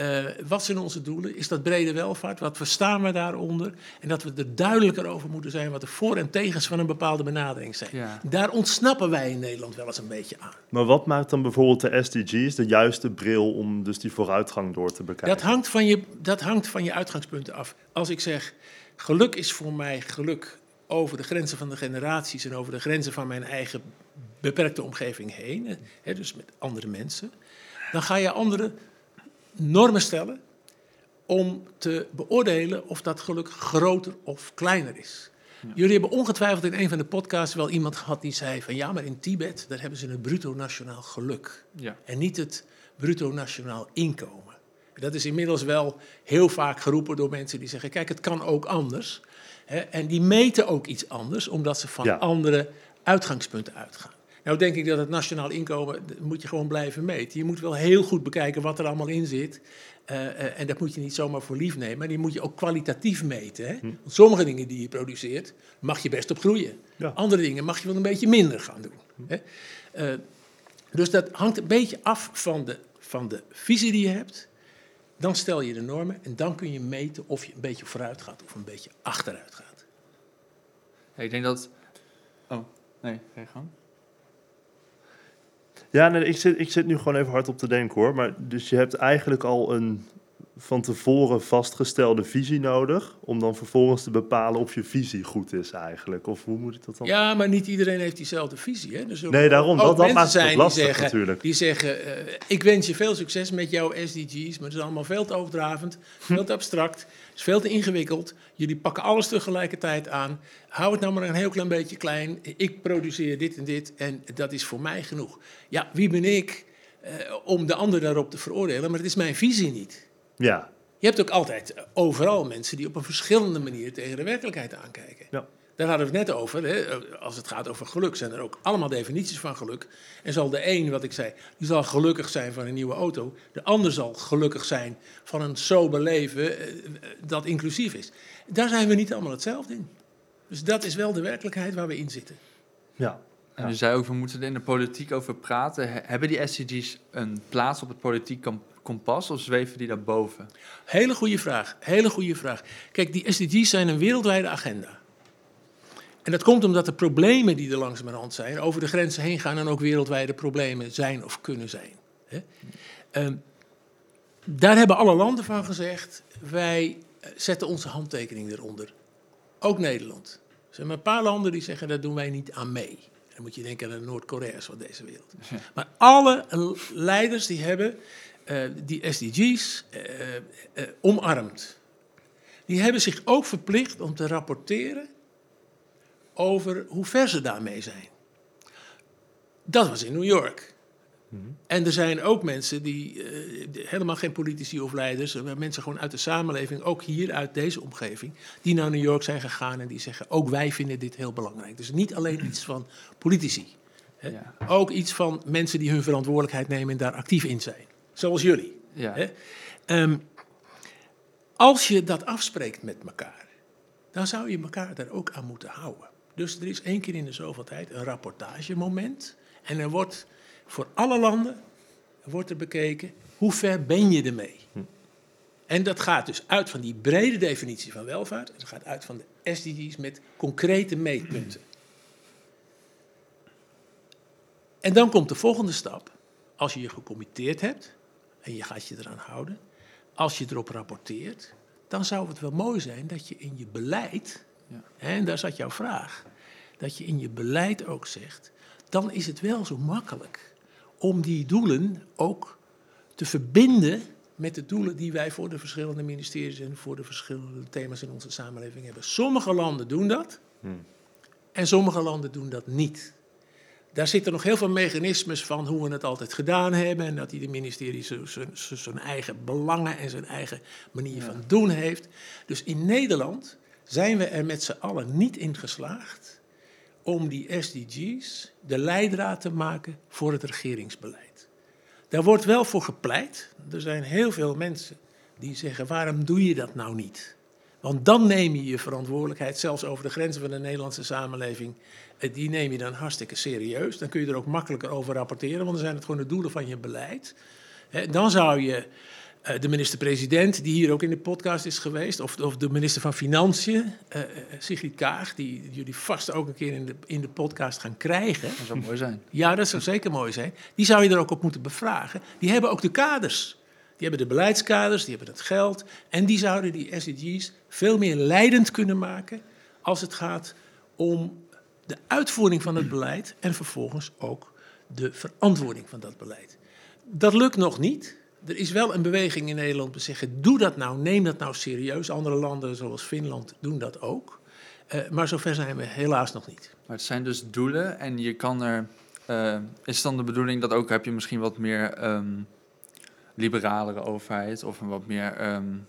uh, wat zijn onze doelen? Is dat brede welvaart? Wat verstaan we daaronder? En dat we er duidelijker over moeten zijn wat de voor- en tegens van een bepaalde benadering zijn. Daar ontsnappen wij in Nederland wel eens een beetje aan. Maar wat maakt dan bijvoorbeeld de SDG's de juiste bril om dus die vooruitgang door te bekijken? Dat hangt van je, dat hangt van je uitgangspunten af. Als ik zeg, geluk is voor mij geluk over de grenzen van de generaties en over de grenzen van mijn eigen beperkte omgeving heen, hè, dus met andere mensen, dan ga je andere normen stellen om te beoordelen of dat geluk groter of kleiner is. Jullie hebben ongetwijfeld in een van de podcasts wel iemand gehad die zei van ja, maar in Tibet daar hebben ze het bruto nationaal geluk ja. en niet het bruto nationaal inkomen. Dat is inmiddels wel heel vaak geroepen door mensen die zeggen kijk, het kan ook anders. En die meten ook iets anders omdat ze van andere uitgangspunten uitgaan. Nou denk ik dat het nationaal inkomen, moet je gewoon blijven meten. Je moet wel heel goed bekijken wat er allemaal in zit. Uh, uh, en dat moet je niet zomaar voor lief nemen, maar die moet je ook kwalitatief meten. Hè? Hm. Want sommige dingen die je produceert, mag je best op groeien. Andere dingen mag je wel een beetje minder gaan doen. Hè? Uh, dus dat hangt een beetje af van de, van de visie die je hebt. Dan stel je de normen en dan kun je meten of je een beetje vooruit gaat of een beetje achteruit gaat. ik denk dat. Oh, nee, ga je gang. Ja, nee, ik, zit, ik zit nu gewoon even hard op te denken hoor. Maar dus je hebt eigenlijk al een van tevoren vastgestelde visie nodig. Om dan vervolgens te bepalen of je visie goed is eigenlijk. Of hoe moet ik dat dan? Ja, maar niet iedereen heeft diezelfde visie. Hè? Dus nee, daarom. dat, dat maakt het lastig die zeggen, natuurlijk. Die zeggen, uh, ik wens je veel succes met jouw SDG's. Maar het is allemaal veel te overdravend, veel te abstract. Het is veel te ingewikkeld. Jullie pakken alles tegelijkertijd aan. Hou het nou maar een heel klein beetje klein. Ik produceer dit en dit en dat is voor mij genoeg. Ja, wie ben ik uh, om de ander daarop te veroordelen? Maar het is mijn visie niet. Ja. Je hebt ook altijd overal mensen die op een verschillende manier tegen de werkelijkheid aankijken. Ja. Daar hadden we het net over. Hè. Als het gaat over geluk, zijn er ook allemaal definities van geluk. En zal de een, wat ik zei, die zal gelukkig zijn van een nieuwe auto. De ander zal gelukkig zijn van een sober leven eh, dat inclusief is. Daar zijn we niet allemaal hetzelfde in. Dus dat is wel de werkelijkheid waar we in zitten. Ja. En u zei ook, we moeten er in de politiek over praten. Hebben die SDG's een plaats op het politiek kompas of zweven die daarboven? Hele goede vraag. Hele goede vraag. Kijk, die SDG's zijn een wereldwijde agenda. En dat komt omdat de problemen die er langzamerhand zijn, over de grenzen heen gaan en ook wereldwijde problemen zijn of kunnen zijn. Ehm, daar hebben alle landen van gezegd, wij zetten onze handtekening eronder. Ook Nederland. Er zijn maar een paar landen die zeggen, daar doen wij niet aan mee. Dan moet je denken aan de Noord-Korea's van deze wereld. Maar alle leiders die hebben die SDG's uh, uh, omarmd. Die hebben zich ook verplicht om te rapporteren over hoe ver ze daarmee zijn. Dat was in New York. En er zijn ook mensen die, helemaal geen politici of leiders, mensen gewoon uit de samenleving, ook hier uit deze omgeving, die naar New York zijn gegaan en die zeggen, ook wij vinden dit heel belangrijk. Dus niet alleen (clears throat) iets van politici. Hè? Ja. Ook iets van mensen die hun verantwoordelijkheid nemen en daar actief in zijn. Zoals jullie. Ja. Hè? Um, als je dat afspreekt met elkaar, dan zou je elkaar daar ook aan moeten houden. Dus er is één keer in de zoveel tijd een rapportagemoment. En er wordt voor alle landen wordt er bekeken hoe ver ben je ermee. Hm. En dat gaat dus uit van die brede definitie van welvaart. Het gaat uit van de SDG's met concrete meetpunten. En dan komt de volgende stap. Als je je gecommitteerd hebt en je gaat je eraan houden, als je erop rapporteert, dan zou het wel mooi zijn dat je in je beleid, ja. en daar zat jouw vraag, dat je in je beleid ook zegt, dan is het wel zo makkelijk om die doelen ook te verbinden met de doelen die wij voor de verschillende ministeries en voor de verschillende thema's in onze samenleving hebben. Sommige landen doen dat hmm. en sommige landen doen dat niet. Daar zitten nog heel veel mechanismes van hoe we het altijd gedaan hebben. En dat die de ministerie zijn eigen belangen en zijn eigen manier van doen heeft. Dus in Nederland zijn we er met z'n allen niet in geslaagd om die SDG's de leidraad te maken voor het regeringsbeleid. Daar wordt wel voor gepleit. Er zijn heel veel mensen die zeggen: waarom doe je dat nou niet? Want dan neem je je verantwoordelijkheid, zelfs over de grenzen van de Nederlandse samenleving, eh, die neem je dan hartstikke serieus. Dan kun je er ook makkelijker over rapporteren, want dan zijn het gewoon de doelen van je beleid. Dan zou je eh, de minister-president, die hier ook in de podcast is geweest, of, of de minister van Financiën, uh, Sigrid Kaag, die jullie vast ook een keer in de, in de podcast gaan krijgen. Dat zou mooi zijn. Ja, dat zou zeker mooi zijn. Die zou je er ook op moeten bevragen. Die hebben ook de kaders. Die hebben de beleidskaders, die hebben het geld. En die zouden die SDG's veel meer leidend kunnen maken als het gaat om de uitvoering van het beleid en vervolgens ook de verantwoording van dat beleid. Dat lukt nog niet. Er is wel een beweging in Nederland te zeggen: doe dat nou, neem dat nou serieus. Andere landen zoals Finland doen dat ook. Uh, maar zover zijn we helaas nog niet. Maar het zijn dus doelen en je kan er. Uh, is dan de bedoeling dat ook heb je misschien wat meer um, liberalere overheid of een wat meer. Um,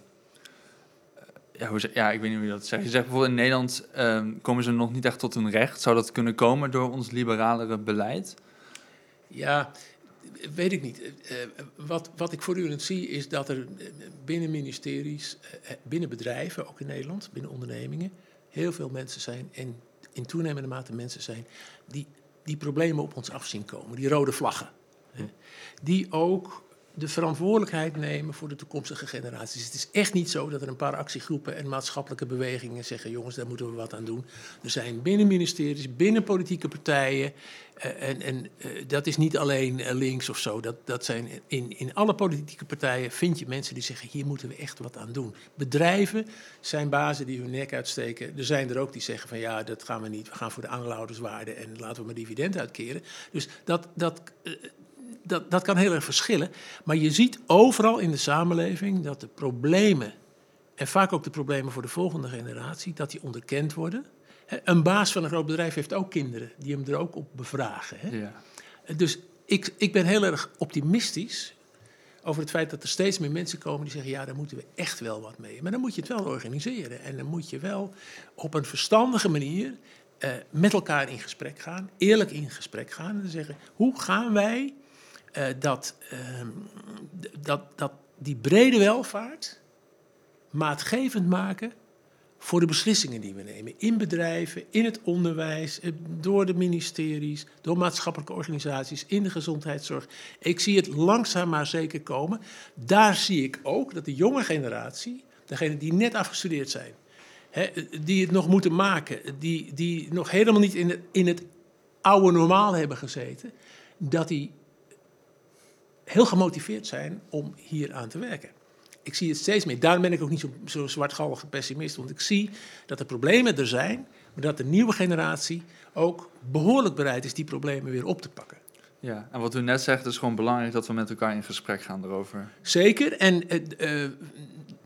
ja, hoe, ja, ik weet niet hoe je dat zegt. Je zegt bijvoorbeeld in Nederland um, komen ze nog niet echt tot hun recht. Zou dat kunnen komen door ons liberalere beleid? Ja, weet ik niet. Uh, wat, wat ik voortdurend zie is dat er binnen ministeries, binnen bedrijven, ook in Nederland, binnen ondernemingen, heel veel mensen zijn en in toenemende mate mensen zijn die die problemen op ons af zien komen, die rode vlaggen. Die ook de verantwoordelijkheid nemen voor de toekomstige generaties. Het is echt niet zo dat er een paar actiegroepen en maatschappelijke bewegingen zeggen: jongens, daar moeten we wat aan doen. Er zijn binnen ministeries, binnen politieke partijen, uh, en, en uh, dat is niet alleen uh, links of zo. Dat, dat zijn in, in alle politieke partijen vind je mensen die zeggen: hier moeten we echt wat aan doen. Bedrijven zijn bazen die hun nek uitsteken. Er zijn er ook die zeggen: van ja, dat gaan we niet. We gaan voor de aandeelhouderswaarde en laten we maar dividend uitkeren. Dus dat. dat dat, dat kan heel erg verschillen. Maar je ziet overal in de samenleving dat de problemen, en vaak ook de problemen voor de volgende generatie, dat die onderkend worden. Een baas van een groot bedrijf heeft ook kinderen die hem er ook op bevragen. Hè? Ja. Dus ik, ik ben heel erg optimistisch over het feit dat er steeds meer mensen komen die zeggen: ja, daar moeten we echt wel wat mee. Maar dan moet je het wel organiseren. En dan moet je wel op een verstandige manier uh, met elkaar in gesprek gaan, eerlijk in gesprek gaan. En zeggen: hoe gaan wij uh, dat, uh, dat, dat die brede welvaart maatgevend maken voor de beslissingen die we nemen. In bedrijven, in het onderwijs, eh, door de ministeries, door maatschappelijke organisaties, in de gezondheidszorg. Ik zie het langzaam maar zeker komen. Daar zie ik ook dat de jonge generatie, degenen die net afgestudeerd zijn, hè, die het nog moeten maken, die, die nog helemaal niet in het, in het oude normaal hebben gezeten, dat die heel gemotiveerd zijn om hier aan te werken. Ik zie het steeds meer. Daarom ben ik ook niet zo, zo zwartgallig pessimist. Want ik zie dat de problemen er zijn. maar dat de nieuwe generatie ook behoorlijk bereid is die problemen weer op te pakken. Ja, en wat u net zegt, is gewoon belangrijk dat we met elkaar in gesprek gaan erover. Zeker, en uh,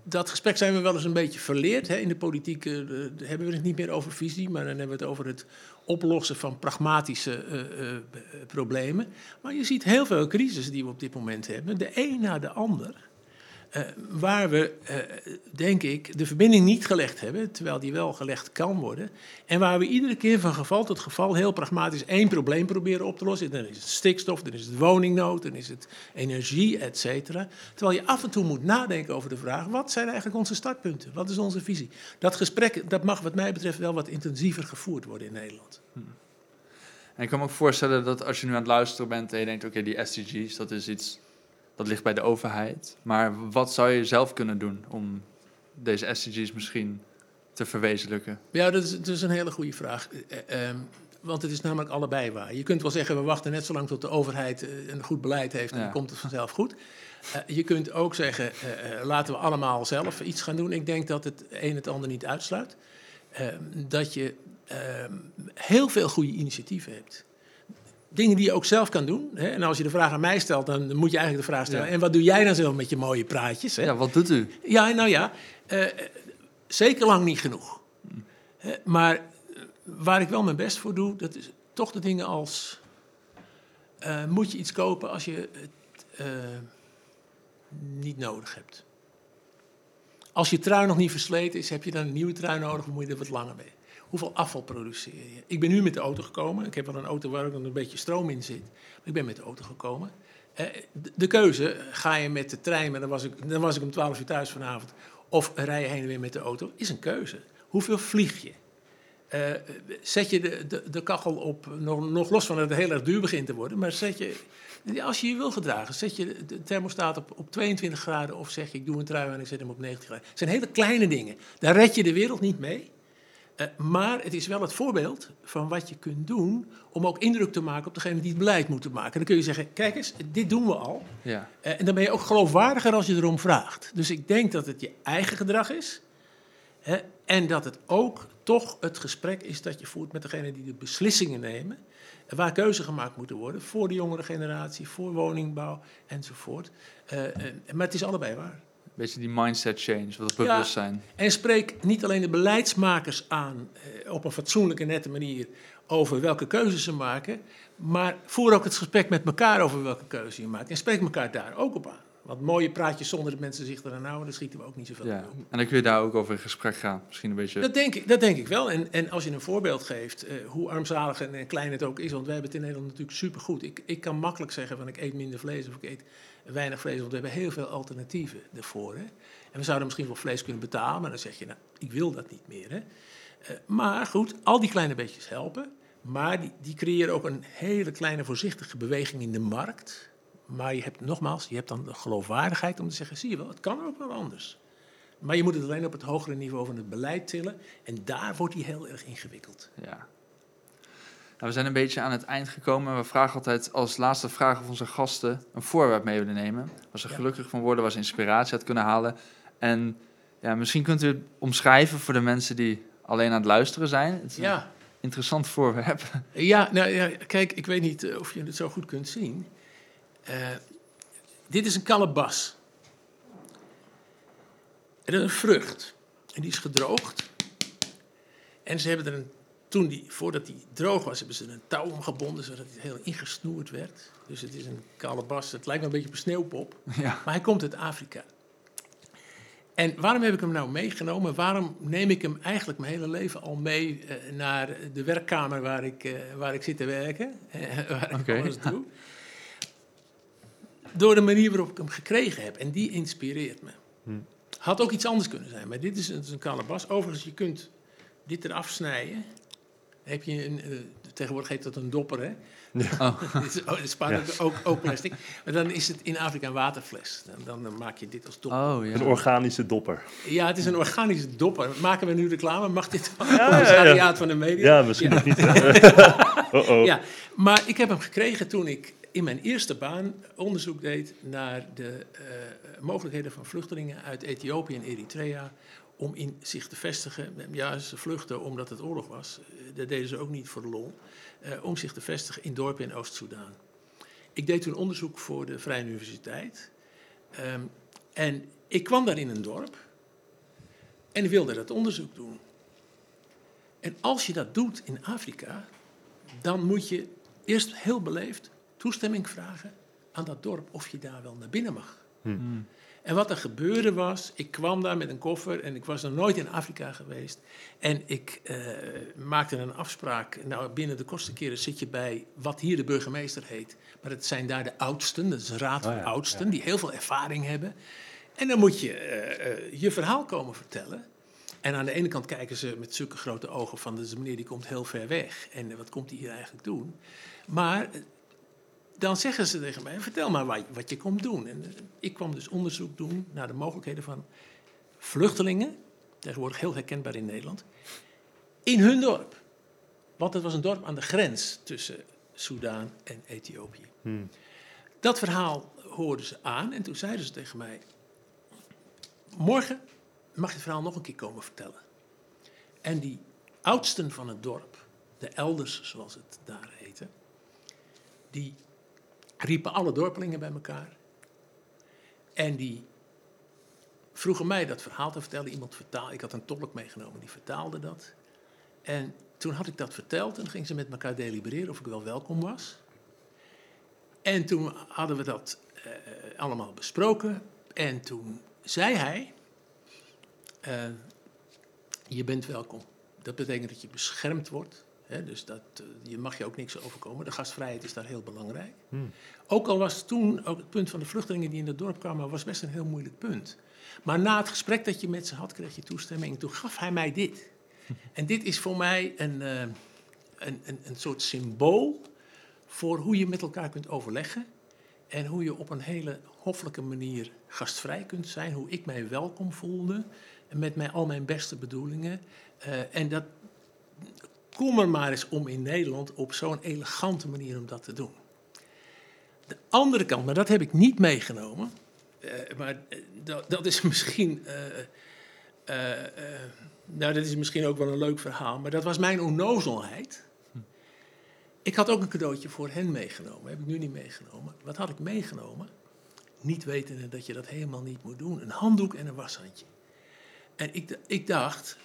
dat gesprek zijn we wel eens een beetje verleerd. Hè. In de politiek uh, hebben we het niet meer over visie, maar dan hebben we het over het oplossen van pragmatische problemen. Maar je ziet heel veel crises die we op dit moment hebben, de een na de ander. Uh, waar we, uh, denk ik, de verbinding niet gelegd hebben, terwijl die wel gelegd kan worden. En waar we iedere keer van geval tot geval heel pragmatisch één probleem proberen op te lossen. Dan is het stikstof, dan is het woningnood, dan is het energie, et cetera. Terwijl je af en toe moet nadenken over de vraag, wat zijn eigenlijk onze startpunten? Wat is onze visie? Dat gesprek, dat mag wat mij betreft wel wat intensiever gevoerd worden in Nederland. Hm. En ik kan me ook voorstellen dat als je nu aan het luisteren bent en je denkt, oké, die SDG's, dat is iets dat ligt bij de overheid. Maar wat zou je zelf kunnen doen om deze SDG's misschien te verwezenlijken? Ja, dat is, dat is een hele goede vraag. Uh, want het is namelijk allebei waar. Je kunt wel zeggen, we wachten net zo lang tot de overheid eh, een goed beleid heeft en dan komt het vanzelf goed. Uh, je kunt ook zeggen, laten we allemaal zelf iets gaan doen. Ik denk dat het een het ander niet uitsluit. Ehm, dat je ehm, heel veel goede initiatieven hebt dingen die je ook zelf kan doen. Hè? En als je de vraag aan mij stelt, dan moet je eigenlijk de vraag stellen: en wat doe jij dan zelf met je mooie praatjes? Hè? Ja, wat doet u? Ja, nou ja, uh, zeker lang niet genoeg. Uh, maar waar ik wel mijn best voor doe, dat is toch de dingen als: uh, moet je iets kopen als je het niet nodig hebt? Als je trui nog niet versleten is, heb je dan een nieuwe trui nodig, of moet je er wat langer mee? Hoeveel afval produceer je? Ik ben nu met de auto gekomen. Ik heb wel een auto waar ook een beetje stroom in zit. Maar ik ben met de auto gekomen. Eh, de keuze, ga je met de trein, maar dan was ik, dan was ik om 12 uur thuis vanavond, of rij je heen en weer met de auto, is een keuze. Hoeveel vlieg je? Uh, zet je de, de, de kachel op, nog, nog, los van dat het heel erg duur begint te worden, maar zet je, als je je wil gedragen, zet je de thermostaat op, op 22 graden of zeg ik doe een trui en ik zet hem op 90 graden. Het zijn hele kleine dingen. Daar red je de wereld niet mee. Uh, maar het is wel het voorbeeld van wat je kunt doen om ook indruk te maken op degene die het beleid moeten maken. dan kun je zeggen, kijk eens, dit doen we al. Ja. Uh, en dan ben je ook geloofwaardiger als je erom vraagt. Dus ik denk dat het je eigen gedrag is. Hè, en dat het ook toch het gesprek is dat je voert met degene die de beslissingen nemen. Waar keuzes gemaakt moeten worden voor de jongere generatie, voor woningbouw enzovoort. Uh, maar het is allebei waar beetje die mindset change, wat bewustzijn. Ja, en spreek niet alleen de beleidsmakers aan eh, op een fatsoenlijke, nette manier over welke keuzes ze maken, maar voer ook het gesprek met elkaar over welke keuze je maakt. En spreek elkaar daar ook op aan. Want mooie praatjes zonder dat mensen zich eraan houden, daar schieten we ook niet zoveel ja. En dan kun je daar ook over in gesprek gaan. Misschien een beetje... Dat denk ik, dat denk ik wel. En, en als je een voorbeeld geeft, eh, hoe armzalig en klein het ook is, want wij hebben het in Nederland natuurlijk supergoed. Ik, ik kan makkelijk zeggen van ik eet minder vlees of ik eet weinig vlees, want we hebben heel veel alternatieven ervoor. Hè? En we zouden misschien wel vlees kunnen betalen, maar dan zeg je, nou, ik wil dat niet meer. Hè? Uh, maar goed, al die kleine beetjes helpen, maar die, die creëren ook een hele kleine voorzichtige beweging in de markt. Maar je hebt nogmaals, je hebt dan de geloofwaardigheid om te zeggen, zie je wel, het kan ook wel anders. Maar je moet het alleen op het hogere niveau van het beleid tillen. En daar wordt hij heel erg ingewikkeld. Ja, nou, we zijn een beetje aan het eind gekomen. We vragen altijd als laatste vraag of onze gasten een voorwerp mee willen nemen. Waar ze gelukkig van worden, waar ze inspiratie uit kunnen halen. En ja, misschien kunt u het omschrijven voor de mensen die alleen aan het luisteren zijn. Het is ja. een interessant voorwerp. Ja, nou ja, kijk, ik weet niet eh, of je het zo goed kunt zien. Uh, dit is een kalebas. Het is een vrucht. En die is gedroogd. En ze hebben er een toen die, voordat die droog was, hebben ze een touw omgebonden zodat het heel ingesnoerd werd. Dus het is een kalebas. Het lijkt me een beetje op een sneeuwpop. (laughs) Ja. Maar hij komt uit Afrika. En waarom heb ik hem nou meegenomen? Waarom neem ik hem eigenlijk mijn hele leven al mee uh, naar de werkkamer waar ik, uh, waar ik zit te werken? (laughs) Waar ik okay. alles doe. (laughs) Door de manier waarop ik hem gekregen heb. En die inspireert me. Hm. Had ook iets anders kunnen zijn. Maar dit is, is een kalebas. Overigens, je kunt dit eraf snijden heb je een, uh, tegenwoordig heet dat een dopper, hè? Ja. (laughs) Oh. is, oh, is ook, ook plastic. Maar dan is het in Afrika een waterfles. Dan, dan maak je dit als dopper. Oh, ja. Een organische dopper. Ja, het is een organische dopper. Maken we nu reclame? Mag dit van ja, ja, van de media? Ja, misschien nog niet. (laughs) (laughs) oh -oh. Ja, maar ik heb hem gekregen toen ik in mijn eerste baan onderzoek deed naar de uh, mogelijkheden van vluchtelingen uit Ethiopië en Eritrea om in zich te vestigen. Ja, ze vluchtten omdat het oorlog was. Dat deden ze ook niet voor de lol. om zich te vestigen in dorpen in Oost-Soedan. Ik deed toen onderzoek voor de Vrije Universiteit. Ehm, en ik kwam daar in een dorp. En wilde dat onderzoek doen. En als je dat doet in Afrika, dan moet je eerst heel beleefd toestemming vragen aan dat dorp of je daar wel naar binnen mag. Hmm. En wat er gebeurde was, ik kwam daar met een koffer en ik was nog nooit in Afrika geweest. En ik uh, maakte een afspraak. Nou, binnen de kortste keren zit je bij wat hier de burgemeester heet. Maar het zijn daar de oudsten, dat is een raad van oh oudsten, die heel veel ervaring hebben. En dan moet je uh, je verhaal komen vertellen. En aan de ene kant kijken ze met zulke grote ogen van, deze meneer die komt heel ver weg. En wat komt hij hier eigenlijk doen? Maar dan zeggen ze tegen mij, vertel maar wat, wat je komt doen. En ik kwam dus onderzoek doen naar de mogelijkheden van vluchtelingen, tegenwoordig heel herkenbaar in Nederland, in hun dorp. Want het was een dorp aan de grens tussen Soudaan en Ethiopië. Hmm. Dat verhaal hoorden ze aan en toen zeiden ze tegen mij, morgen mag je het verhaal nog een keer komen vertellen. En die oudsten van het dorp, de elders zoals het daar heette, die riepen alle dorpelingen bij elkaar. En die vroegen mij dat verhaal te vertellen. Iemand vertaalde, ik had een tolk meegenomen, die vertaalde dat. En toen had ik dat verteld en gingen ze met elkaar delibereren of ik wel welkom was. En toen hadden we dat uh, allemaal besproken. En toen zei hij: uh, Je bent welkom. Dat betekent dat je beschermd wordt dus dat, uh, je mag je ook niks overkomen. De gastvrijheid is daar heel belangrijk. Hmm. Ook al was toen ook het punt van de vluchtelingen die in het dorp kwamen, was best een heel moeilijk punt. Maar na het gesprek dat je met ze had, kreeg je toestemming. Toen gaf hij mij dit. (laughs) En dit is voor mij een, uh, een, een, een soort symbool voor hoe je met elkaar kunt overleggen. En hoe je op een hele hoffelijke manier gastvrij kunt zijn. Hoe ik mij welkom voelde. Met mij, al mijn beste bedoelingen. Uh, en dat kom er maar eens om in Nederland op zo'n elegante manier om dat te doen. De andere kant, maar dat heb ik niet meegenomen, uh, maar eh, dat, dat, is (laughs) misschien, uh, nou dat is misschien ook wel een leuk verhaal, maar dat was mijn onnozelheid. Ik had ook een cadeautje voor hen meegenomen, heb ik nu niet meegenomen. Wat had ik meegenomen? Niet wetende dat je dat helemaal niet moet doen. Een handdoek en een washandje. En ik, ik dacht,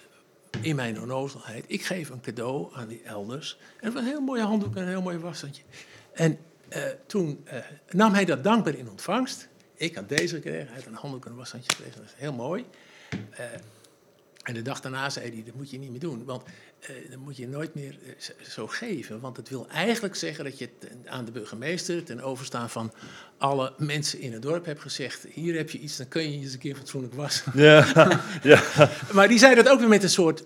in mijn onnozelheid, ik geef een cadeau aan die elders. En het was een heel mooie handdoek en een heel mooi washandje. En uh, toen uh, nam hij dat dankbaar in ontvangst. Ik had deze gekregen, hij had een handdoek en een washandje gekregen. Dat is heel mooi. Uh, en de dag daarna zei hij, dat moet je niet meer doen. Want uh, dat moet je nooit meer zo geven. Want het wil eigenlijk zeggen dat je aan de burgemeester... ten overstaan van alle mensen in het dorp hebt gezegd... hier heb je iets, dan kun je je eens een keer fatsoenlijk wassen. Ja, (laughs) ja. maar die zei dat ook weer met een soort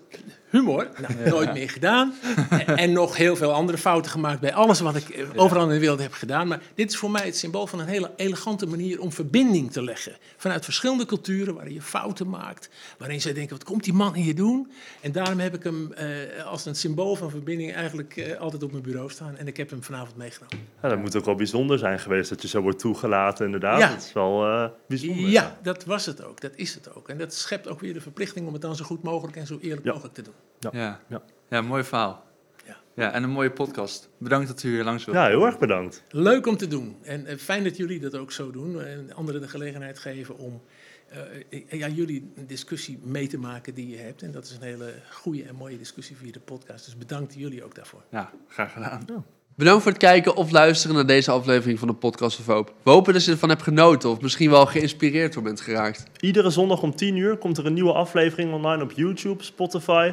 humor. Nou, nooit meer gedaan. (laughs) En, nog heel veel andere fouten gemaakt bij alles wat ik eh, overal in de wereld heb gedaan. Maar dit is voor mij het symbool van een hele elegante manier om verbinding te leggen. Vanuit verschillende culturen waarin je fouten maakt. Waarin zij denken, wat komt die man hier doen? En daarom heb ik hem eh, als een symbool van verbinding eigenlijk eh, altijd op mijn bureau staan. En ik heb hem vanavond meegenomen. Ja, dat moet ook wel bijzonder zijn geweest dat je zo wordt toegelaten inderdaad. Ja. Dat is wel uh, bijzonder. Ja, dat was het ook. Dat is het ook. En dat schept ook weer de verplichting om het dan zo goed mogelijk en zo eerlijk mogelijk te doen. Ja, ja. ja. ja mooi verhaal. Ja. ja, en een mooie podcast. Bedankt dat u hier langs wilt. Ja, heel erg bedankt. Leuk om te doen. En eh, fijn dat jullie dat ook zo doen. En anderen de gelegenheid geven om uh, ja, jullie een discussie mee te maken die je hebt. En dat is een hele goede en mooie discussie via de podcast. Dus bedankt jullie ook daarvoor. Ja, graag gedaan. Bedankt voor het kijken of luisteren naar deze aflevering van de Podcast of Hoop. We hopen dat je ervan hebt genoten of misschien wel geïnspireerd door bent geraakt. Iedere zondag om 10 uur komt er een nieuwe aflevering online op YouTube, Spotify